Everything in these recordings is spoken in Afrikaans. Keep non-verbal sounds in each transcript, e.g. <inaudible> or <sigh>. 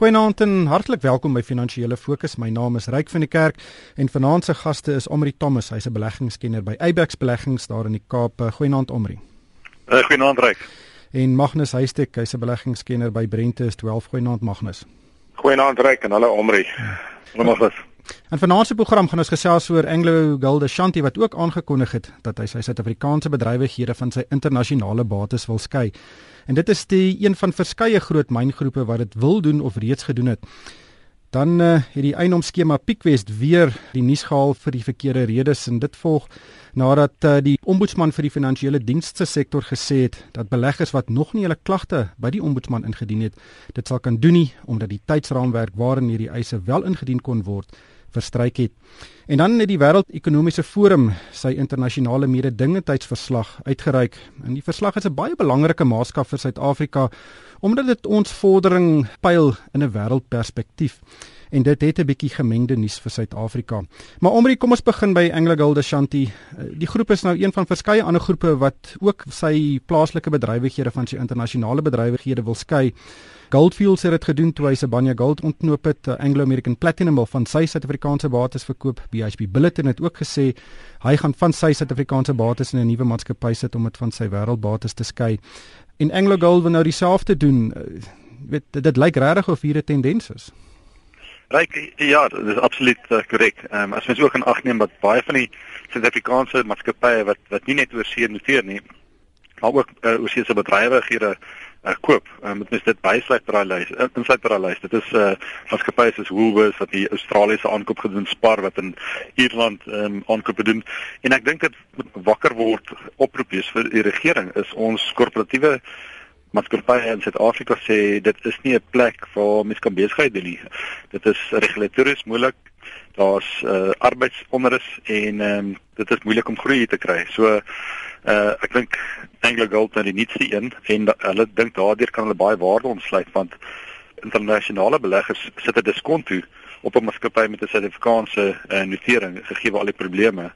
Goeienaand en hartlik welkom by Finansiële Fokus. My naam is Ryk van die Kerk en vanaand se gaste is Omri Thomas. Hy's 'n beleggingskenner by Abex Beleggings daar in die Kaap. Goeienaand Omri. Uh, goeienaand Ryk. En Magnus Huystek, hy's 'n beleggingskenner by Brentus 12. Goeienaand Magnus. Goeienaand Ryk en hallo Omri. Hallo En vanaand se program gaan ons gesels oor Anglo Gold Ashanti wat ook aangekondig het dat hy sy Suid-Afrikaanse bedrywighede van sy internasionale bates wil skei. En dit is die een van verskeie groot myngroepe wat dit wil doen of reeds gedoen het. Dan uh, het die eienoomskema Pickwest weer die nuus gehaal vir die verkeerde redes en dit volg nadat uh, die ombudsman vir die finansiële dienste sektor gesê het dat beleggers wat nog nie hulle klagte by die ombudsman ingedien het, dit sal kan doen nie omdat die tydsraamwerk waarin hierdie eise wel ingedien kon word verstryk het. En dan het die Wêreldekonomiese Forum sy internasionale mededingendheidsverslag uitgereik. En die verslag is 'n baie belangrike maatskap vir Suid-Afrika omdat dit ons vordering pyl in 'n wêreldperspektief en dit het 'n bietjie gemengde nuus vir Suid-Afrika. Maar omrie, kom ons begin by Anglo Gold Ashanti. Eh, die groep is nou een van verskeie ander groepe wat ook sy plaaslike bedrywighede van sy internasionale bedrywighede wil skei. Goldfields het dit gedoen toe hy Sibanye Gold ontknoop het. Uh, Anglo American Platinum wil van sy Suid-Afrikaanse bates verkoop. BHP Billiton het ook gesê hy gaan van sy Suid-Afrikaanse bates in 'n nuwe maatskappy sit om dit van sy wêreldbates te skei. En Anglo Gold wil nou dieselfde doen. Uh, weet dit, dit lyk regtig of hier 'n tendens is. Ryk ja, dit is absoluut korrek. Uh, Ehm um, as mens ook in ag neem dat baie van die Suid-Afrikaanse maatskappye wat wat nie net oorsee noteer nie, maar ook uh, oorsee se bedrywighede uh, koop. Uh, moet mens dit bysluit by daai lys. Uh, insluit by daai lys. Dit is 'n uh, maatskappy soos Woolworths wat die Australiese aankoop gedoen Spar wat in Ierland ehm um, aankoop doen. En ek dink dit wakker word oproep wees vir die regering is ons korporatiewe maatskappye in Suid-Afrika sê dit is nie 'n plek waar mens kan besigheid doen nie. Dit is regulatories moeilik. Daar's uh, arbeidsonderus en ehm um, dit is moeilik om groei te kry. So uh ek dink Anglo Gold nou die nuutste een en da, hulle dink daardeur kan hulle baie waarde ontsluit want internasionale beleggers sit 'n diskonto op 'n maatskappy met 'n Suid-Afrikaanse uh, notering gegee al die probleme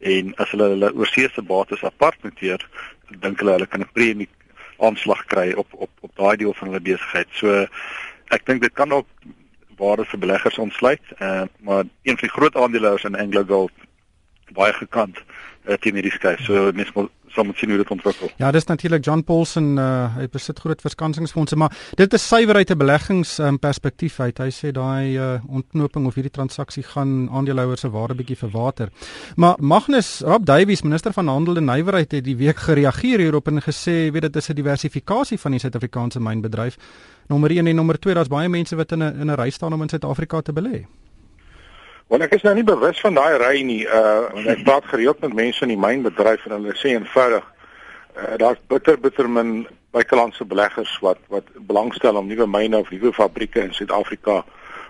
en as hulle hulle oorseese bates apart noteer dink hulle hulle kan 'n premie aanslag kry op op op daai deel van hulle besigheid. So ek dink dit kan ook waarde vir beleggers ontsluit. Uh, maar een van die groot aandeelhouers in Anglo Gold baie gekant uh, teen hierdie skuif. So mens moet sal moet sien hoe dit ontwikkel. Ja, dis natuurlik John Paulson, uh, hy besit groot verskansingsfondse, maar dit is suiwer uit 'n beleggings um, uit. Hy sê daai uh, ontknoping of hierdie transaksie gaan aandeelhouers se waarde bietjie verwater. Maar Magnus Rob Davies, minister van Handel en Nywerheid het die week gereageer hierop en gesê, weet dit is 'n diversifikasie van die Suid-Afrikaanse mynbedryf. Nommer 1 en nommer 2, daar's baie mense wat in 'n in 'n ry staan om in Suid-Afrika te belê. Want ek is nou nie bewus van daai ry nie. Uh ek praat gereeld met mense in die mynbedryf en hulle sê eenvoudig uh, daar's bitter bitter min buitelandse beleggers wat wat belangstel om nuwe myne of nuwe fabrieke in Suid-Afrika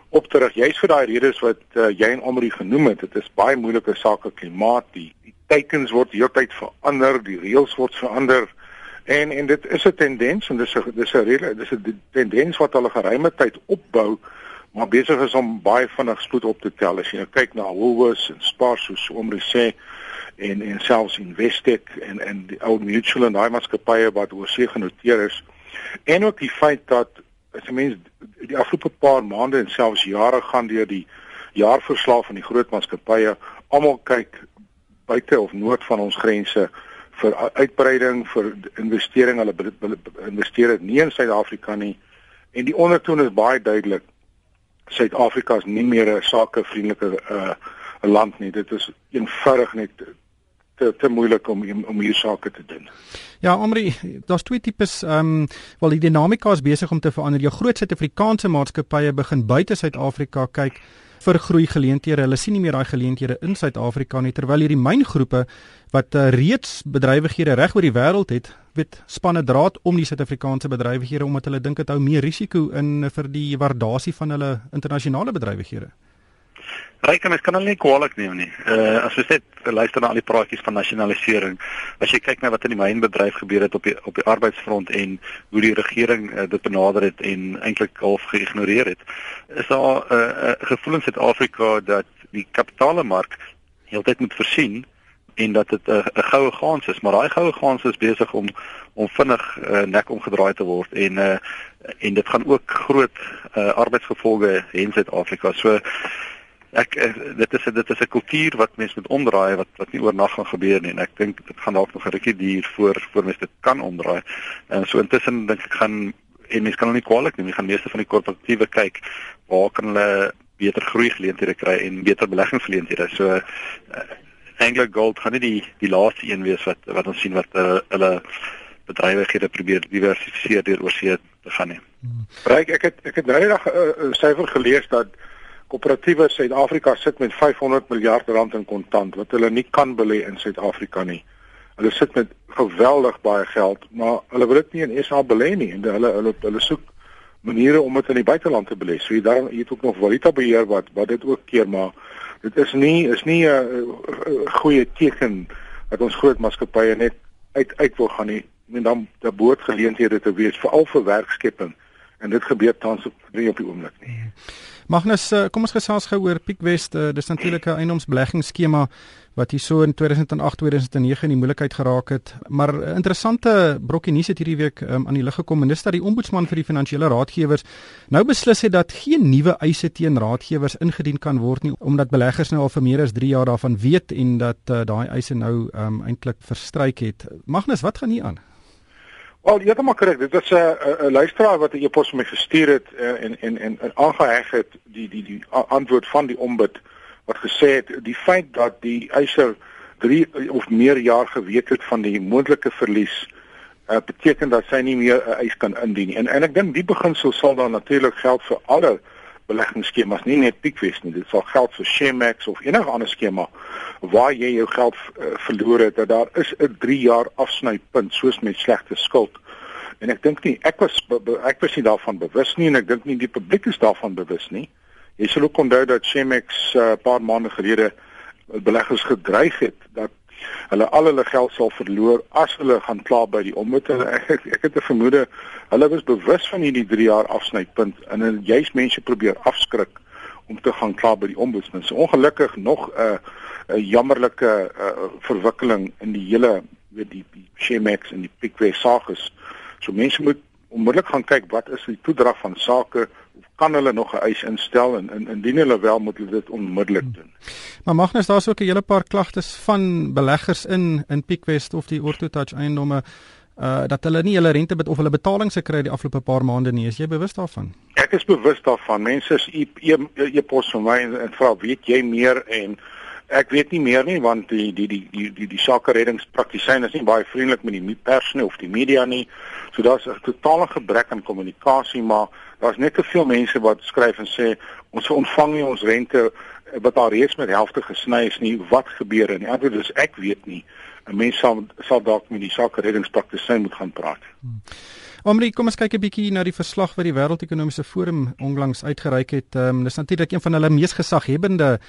op te rig. Juist vir daai redes wat uh, jy en Omri genoem het. Dit is baie moeilike sake klimaat, die, die teikens word heeltyd verander, die reëls word verander. En en dit is 'n tendens en dis 'n dis 'n reël, dis 'n tendens wat al 'n geruime tyd opbou maar besig is om baie vinnig spoed op te tel. As jy nou kyk na Woolworths en Spar soos Omri sê en en selfs Investec en en die ou Mutual en daai maatskappye wat oorsee genoteer is. En ook die feit dat as jy mens die afgelope paar maande en selfs jare gaan deur die jaarverslag van die groot maatskappye almal kyk buite of noord van ons grense vir uitbreiding vir investering. Hulle investeer nie in Suid-Afrika nie. En die ondertoon is baie duidelik Suid-Afrika is nie meer 'n sakevriendelike uh land nie. Dit is eenvoudig net te te moeilik om om hier sake te doen. Ja, Omri, daar's twee tipes ehm um, wel die dinamika is besig om te verander. Jou groot Suid-Afrikaanse maatskappye begin buite Suid-Afrika kyk vir groei geleenthede. Hulle sien nie meer daai geleenthede in Suid-Afrika nie terwyl hierdie myngroepe wat uh, reeds bedrywighede reg oor die wêreld het, weet spanne draad om die Suid-Afrikaanse bedrywighede omdat hulle dink dit hou meer risiko in vir die waardasie van hulle internasionale bedrywighede. Ryk mens kan hulle nie kwaliek neem nie. Uh as jy sê luister na al die praatjies van nasionalisering, as jy kyk na wat in die mynbedryf gebeur het op die op die arbeidsfront en hoe die regering uh, dit benader het en eintlik half geïgnoreer het, is daar 'n uh, uh, gevoel in Suid-Afrika dat die kapitaalemark heeltyd moet voorsien en dat dit 'n 'n goue gans is, maar daai goue gans is besig om om vinnig uh, nek omgedraai te word en uh, en dit gaan ook groot uh, arbeidsgevolge hê in Suid-Afrika. So ek dit is dit is 'n kultuur wat mense moet omdraai wat wat nie oornag gaan gebeur nie en ek dink dit gaan dalk nog 'n rukkie duur voor voor mense dit kan omdraai. En so intussen dink ek gaan en mense kan hulle nie kwaliek neem, jy gaan meeste van die korporatiewe kyk waar kan hulle beter groei geleenthede kry en beter beleggingsgeleenthede. So uh, Anglo Gold gaan nie die die laaste een wees wat wat ons sien wat uh, hulle bedrywighede probeer diversifiseer deur oorsee te gaan nie. Ryk ek het ek het nou net 'n uh, syfer gelees dat koöperatiewe Suid-Afrika sit met 500 miljard rand in kontant wat hulle nie kan belê in Suid-Afrika nie. Hulle sit met geweldig baie geld, maar hulle wil dit nie in SA belê nie en hulle hulle hulle soek maniere om dit in die buiteland te belê. So jy daar jy het ook nog valuta beheer wat wat dit ook keer maar dit is nie is nie 'n goeie teken dat ons groot maatskappye net uit uit wil gaan nie. Meen dan daar behoort geleenthede te wees veral vir werkskepping en dit gebeur tans op nie op die oomblik nie. Magnus, eh, kom ons gesels gou oor Piekwest. Eh, dis natuurlik 'n eiendomsbeleggingsskema wat hier so in 2008 2009 in die moeilikheid geraak het. Maar 'n interessante brokkie nuus het hierdie week um, aan die lig gekom en dis dat die ombudsman vir die finansiële raadgewers nou beslis het dat geen nuwe eise teen raadgewers ingedien kan word nie omdat beleggers nou al vir meer as 3 jaar daarvan weet en dat uh, daai eise nou um, eintlik verstryk het. Magnus, wat gaan hier aan? Wel, maar korrek. Dit was 'n 'n luisteraar wat 'n e-pos vir my gestuur het uh, en en en en aangeheg het die die die antwoord van die ombud wat gesê het die feit dat die eiser 3 of meer jaar geweet het van die moontlike verlies uh, beteken dat sy nie meer 'n uh, eis kan indien nie. En en ek dink die beginsel sal dan natuurlik geld vir alle beleggingsskemas, nie net Pickwest nie. Dit sal geld vir Shemax of enige ander skema waar jy jou geld uh, verloor het. Dat daar is 'n 3 jaar afsnypunt soos met slegte skuld. En ek dink nie ek was ek was nie daarvan bewus nie en ek dink nie die publiek is daarvan bewus nie. Jy sal ook onthou dat Chemex 'n uh, paar maande gelede beleggers gedreig het hulle al hulle geld sal verloor as hulle gaan kla by die ombud. Ek, ek het 'n vermoede hulle was bewus van hierdie 3 jaar afsnypunt en hulle juist mense probeer afskrik om te gaan kla by die ombudsman. So ongelukkig nog 'n uh, 'n jammerlike uh, verwikkeling in die hele weet die, die Chemex en die Pickway saak is. So mense moet onmiddellik gaan kyk wat is die toedrag van sake kan hulle nog 'n eis instel en, en indien hulle wel moet hulle dit onmiddellik doen. Maar Magnus, daar's ook 'n hele paar klagtes van beleggers in in Pickwest of die Orthotouch eiendomme uh dat hulle nie hulle rente bet of hulle betalings gekry die afgelope paar maande nie. Is jy bewus daarvan? Ek is bewus daarvan. Mense is e-pos vir my en, en vra, "Weet jy meer?" en Ek weet nie meer nie want die die die die die, die sake reddingspraktisyne is nie baie vriendelik met die pers nie of die media nie. So daar's 'n totale gebrek aan kommunikasie, maar daar's net te veel mense wat skryf en sê ons ontvang nie ons rente wat daar reeds met helfte gesny is nie. Wat gebeur en die antwoord is ek weet nie. 'n Mens sal sal dalk met die sake reddingspraktisyn moet gaan praat. Hmm. Omri, kom ons kyk 'n bietjie na die verslag wat die Wêreldekonomiese Forum onlangs uitgereik het. Ehm um, dis natuurlik een van hulle mees gesaghebende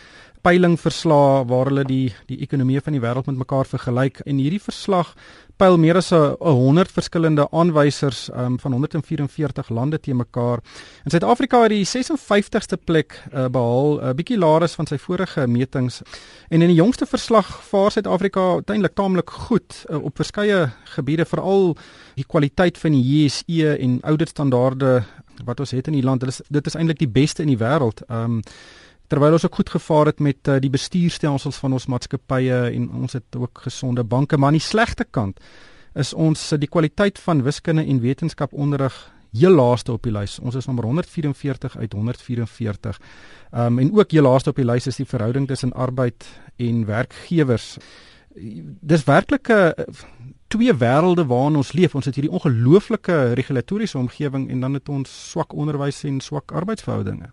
peilingverslae waar hulle die die ekonomie van die wêreld met mekaar vergelyk en hierdie verslag pyl meer as 'n 100 verskillende aanwysers um, van 144 lande te mekaar. In Suid-Afrika het die 56ste plek uh, behaal, 'n uh, bietjie laer as van sy vorige metings. En in die jongste verslag vaar Suid-Afrika uiteindelik taamlik goed uh, op verskeie gebiede, veral die kwaliteit van die JSE en ouditstandaarde wat ons het in die land. Dit is dit is eintlik die beste in die wêreld. Um terwyl ons ook goed gevaar het met uh, die bestuurstelsels van ons maatskappye en ons het ook gesonde banke maar aan die slegte kant is ons uh, die kwaliteit van wiskunde en wetenskap onderrig heel laaste op die lys. Ons is nommer 144 uit 144. Ehm um, en ook heel laaste op die lys is die verhouding tussen arbeid en werkgewers. Dis werklik 'n uh, twee wêrelde waarin ons leef. Ons het hierdie ongelooflike regulatoriese omgewing en dan het ons swak onderwys en swak arbeidsverhoudinge.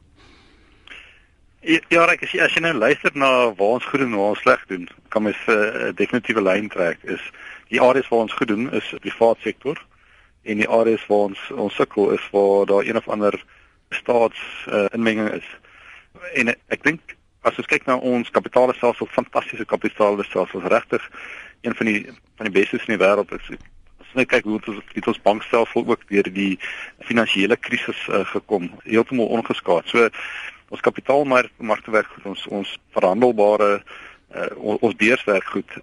Ja, ja, ek as jy, as jy nou luister na waar ons goed doen en waar ons sleg doen, kan mens 'n uh, definitiewe lyn trek. Is die areas waar ons goed doen is die private sektor en die areas waar ons ons sukkel is waar daar een of ander staats uh, inmenging is. En ek dink as ons kyk na ons kapitaalstelsel, fantastiese kapitaalstelsel, regtig een van die van die beste in die wêreld is. Ons kyk hoe ons dit ons bankstelsel ook deur die finansiële krisis uh, gekom, heeltemal ongeskaad. So ons kapitaalmarkte werk goed ons ons verhandelbare uh, ons, ons beurswerk goed.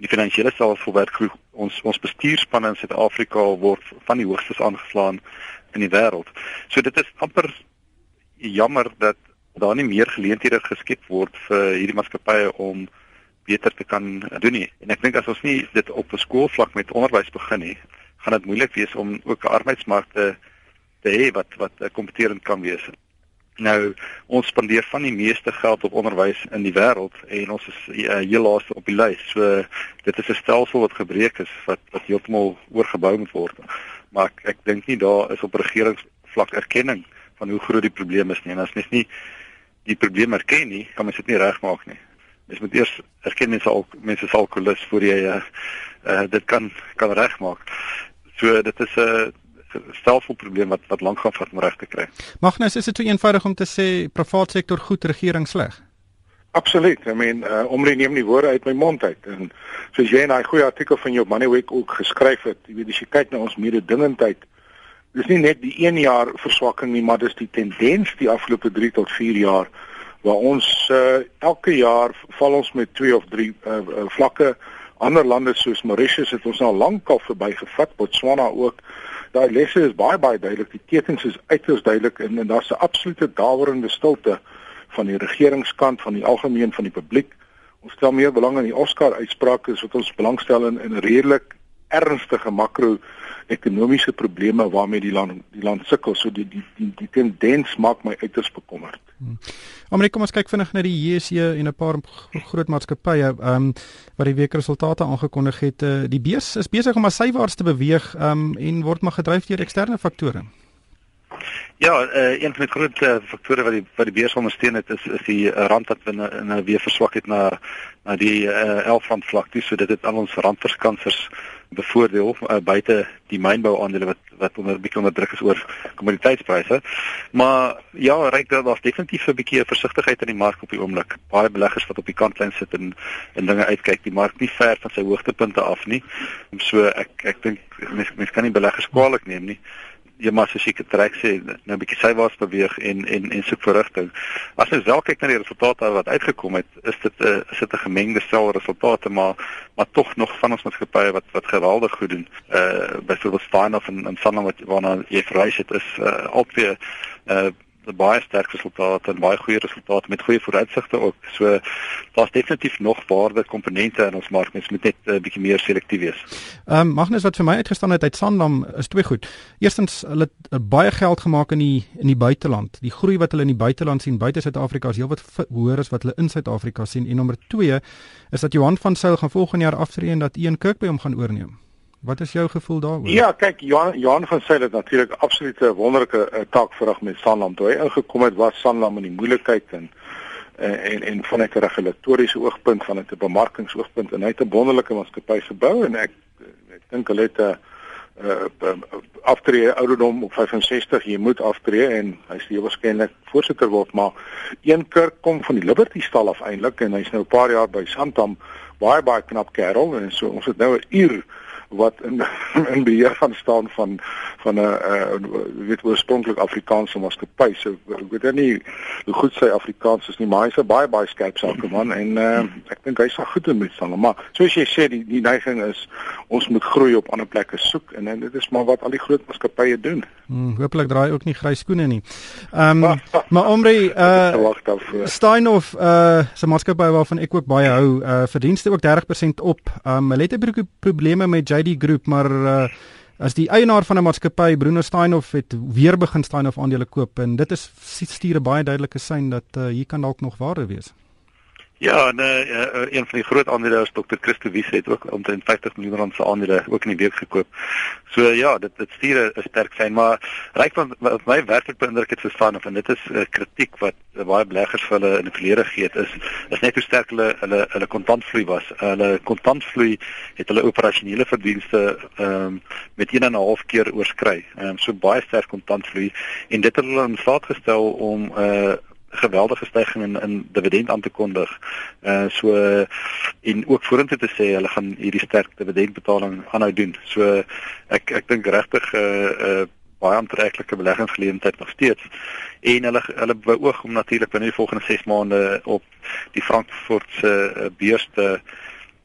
Die finansiële stelsel werk goed. Ons ons bestuurspanne in Suid-Afrika word van die hoogstes aangeslaan in die wêreld. So dit is amper jammer dat daar nie meer geleenthede geskep word vir hierdie maatskappye om beter te kan doen nie. En ek dink as ons nie dit op 'n skoolvlak met onderwys begin nie, gaan dit moeilik wees om ook 'n arbeidsmark te hê wat wat kompeterend kan wees. Nou ons spandeer van die meeste geld op onderwys in die wêreld en ons is uh, heel laaste op die lys. So dit is 'n stelsel wat gebreek is wat wat heeltemal oorgebou moet word. Maar ek, ek dink nie daar is op regeringsvlak erkenning van hoe groot die probleem is nie. En as mens nie die probleem erken nie, kan mens dit nie regmaak nie. Mens moet eers erken mense al mense is alkoholus voor jy uh, uh, dit kan kan regmaak. So dit is 'n uh, stelselprobleem wat wat lank gaan vat om reg te kry. Magnus, is dit so eenvoudig om te sê privaat sektor goed, regering sleg? Absoluut. I mean, uh, omre neem nie woorde uit my mond uit en soos jy in daai goeie artikel van jou Moneyweek ook geskryf het, jy weet as jy kyk na ons mededingendheid, dis nie net die 1 jaar verswakking nie, maar dis die tendens die afgelope 3 tot 4 jaar waar ons uh, elke jaar val ons met 2 of 3 uh, uh, vlakke ander lande soos Mauritius het ons nou lankal verbygevat, Botswana ook daai lesse is baie baie duidelik. Die tekens is uiters duidelik en, en daar's 'n absolute dawerende stilte van die regeringskant van die algemeen van die publiek. Ons stel meer belang in die Oscar uitsprake as wat ons belangstel in 'n redelik ernstige makro-ekonomiese probleme waarmee die land die land sukkel. So die die die, die tendens maak my uiters bekommerd. Hmm. Amerika ons kyk vinnig na die JSE en 'n paar groot maatskappye ehm um, wat die week resultate aangekondig het. Uh, die beurs is besig om sywaarts te beweeg ehm um, en word maar gedryf deur eksterne faktore. Ja, uh, een van die groot uh, faktore wat die wat die beurs ondersteun het is is die uh, rand wat binne in 'n weer verswak het na na die uh, 11 rand vlak toe, so dit het al ons randverskansers bevoordeel uh, buite die mynbou aandele wat wat onder bietjie onder druk is oor kommoditeitspryse. Maar ja, ryk daar was definitief 'n bietjie versigtigheid in die mark op die oomblik. Baie beleggers wat op die kantlyn sit en en dinge uitkyk, die mark nie ver van sy hoogtepunte af nie. So ek ek dink mense mens kan nie beleggers kwaliek neem nie jy maar as ek trek sê nou 'n bietjie sywaarts beweeg en en en soek vir rigting. As jy wel kyk na die resultate wat uitgekom het, is dit 'n uh, is dit 'n gemengde stel resultate maar maar tog nog van ons maatskappye wat wat geweldig goed doen. Uh byvoorbeeld Steinoff en en Sanlam wat waarna jy verwys het is uh albei uh baie sterk resultate en baie goeie resultate met goeie vooruitsigte ook. So daar's definitief nog waarde komponente in ons mark, mens moet net 'n uh, bietjie meer selektief wees. Ehm um, Magnus wat vir my uitgestaan het uit Sanlam is twee goed. Eerstens hulle het baie geld gemaak in die in die buiteland. Die groei wat hulle in die buiteland sien buite Suid-Afrika is heelwat hoër as wat hulle in Suid-Afrika sien. En nommer 2 is dat Johan van Sail gaan volgende jaar aftree en dat Ian Kirk by hom gaan oorneem. Wat is jou gevoel daaroor? Ja, kyk Johan Johan van Sail het natuurlik absolute wonderlike uh, taak verrig met Sanlam toe hy ingekom het was Sanlam in die moeilikheid en uh, en en van 'n regulatoriese oogpunt van 'n bemarkingsoogpunt en hy het 'n wonderlike maatskappy gebou en ek ek dink hulle het 'n uh, uh, aftree ouderdom op 65 jy moet aftree en hy sê waarskynlik voorsitter word maar een kerk kom van die Liberty stal af eintlik en hy's nou 'n paar jaar by Santam baie baie knap kerel en so ons het nou 'n uur wat in <laughs> in beheer gaan staan van van 'n uh, weet oorspronklik Afrikaanse maatskappy. So ek weet nie hoe goed sy Afrikaans is nie, maar hy's 'n baie baie skerp sakeman en uh, ek dink hy sal goed doen met staan. Maar soos jy sê, die die neiging is ons moet groei op ander plekke soek en, en dit is maar wat al die groot maatskappye doen. Hmm, Hoopelik draai ook nie grys skoene nie. Ehm um, <laughs> maar Omri uh Steinhoff uh se maatskappy waarvan ek ook baie hou, uh verdienste ook 30% op. Ehm um, hulle het 'n probleme met JD Group, maar uh as die eienaar van 'n maatskappy Bruno Steinhoff het weer begin Steinhoff aandele koop en dit is stuur 'n baie duidelike sein dat uh, hier kan dalk nog waarde wees. Ja, nee, uh, een van die groot aandeelhouers Dr. Christo Wiese het ook omtrent 50 miljoen rand se aandele ook in die week gekoop. So ja, dit dit stuur 'n sterk sein, maar ryk van my werklik beïndruk het verstaan of en dit is 'n uh, kritiek wat uh, baie beleggers vir hulle in die verlede het is is net hoe sterk hulle hulle hulle kontantvloei was. Hulle kontantvloei het hulle operasionele verdienste ehm um, met 1 en 'n half keer oorskry. Ehm um, so baie sterk kontantvloei en dit het hulle in staat gestel om 'n uh, geweldige stygings in in dividend aan te kondig. Uh so en ook vorentoe te sê hulle gaan hierdie sterk dividendbetaling aanhou doen. So ek ek dink regtig uh uh baie aantreklike beleggingsgeleentheid nog steeds. En hulle hulle beoog om natuurlik binne die volgende 6 maande op die Frankfurtse uh, beurs te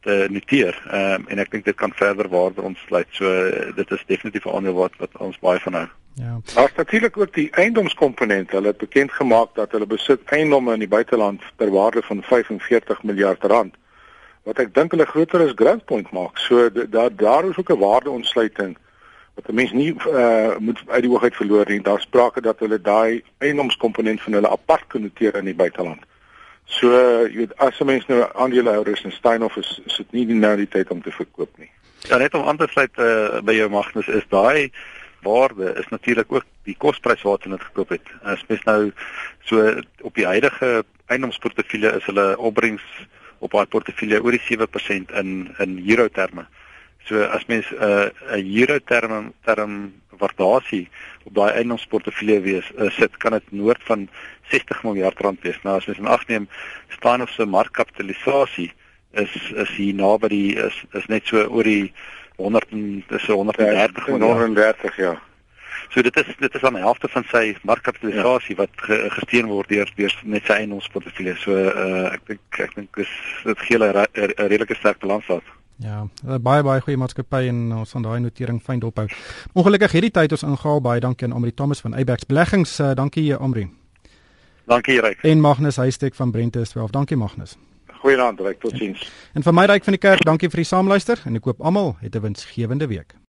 te noteer. Ehm um, en ek dink dit kan verder waarde ontsluit. So dit is definitief 'n aandeel wat wat ons baie van hou. Ja. Daar's natuurlik ook die eiendomskomponent. Hulle het bekend gemaak dat hulle besit eiendomme in die buiteland ter waarde van 45 miljard rand. Wat ek dink hulle groter as Grandpoint maak. So daar daar is ook 'n waardeontsluiting wat 'n mens nie uh, moet uit die oog uit verloor nie. Daar's sprake dat hulle daai eiendomskomponent van hulle apart kan noteer in die buiteland. So jy weet as 'n mens nou aandeelhouders in Steinhoff is, is dit nie nou die tyd om te verkoop nie. Ja net om aan te sluit uh, by jou Magnus is daai waarde is natuurlik ook die kosprys wat hulle dit gekoop het. As mens nou so op die huidige eiendomsportefeulje is hulle opbrengs op daai portefeulje oor die 7% in in euro terme. So as mens 'n uh, 'n euro term term waardasie op daai eiendomsportefeulje wees uh, sit, kan dit noord van 60 miljard rand wees. Nou as mens in ag neem staan of se markkapitalisasie is is hier naby die is is net so oor die 100 dis 130 ja, 130 ja. So dit is dit is aan die helfte van sy markkapitalisasie ja. wat ge, gesteun word deur deur net sy eiendomsportefeulje. So uh, ek dink ek dink dis dit gee 'n redelike sterk balans daar. Ja, baie baie goeie maatskappy en ons gaan daai notering fyn dophou. Ongelukkig hierdie tyd ons ingehaal baie dankie aan Amri Thomas van Abex Beleggings. Uh, dankie Amri. Dankie Ryk. En Magnus Huystek van Brente 12. Dankie Magnus. Goeienaand Ryk, totsiens. En vir my Ryk van die kerk, dankie vir die saamluister en ek hoop almal het 'n winsgewende week.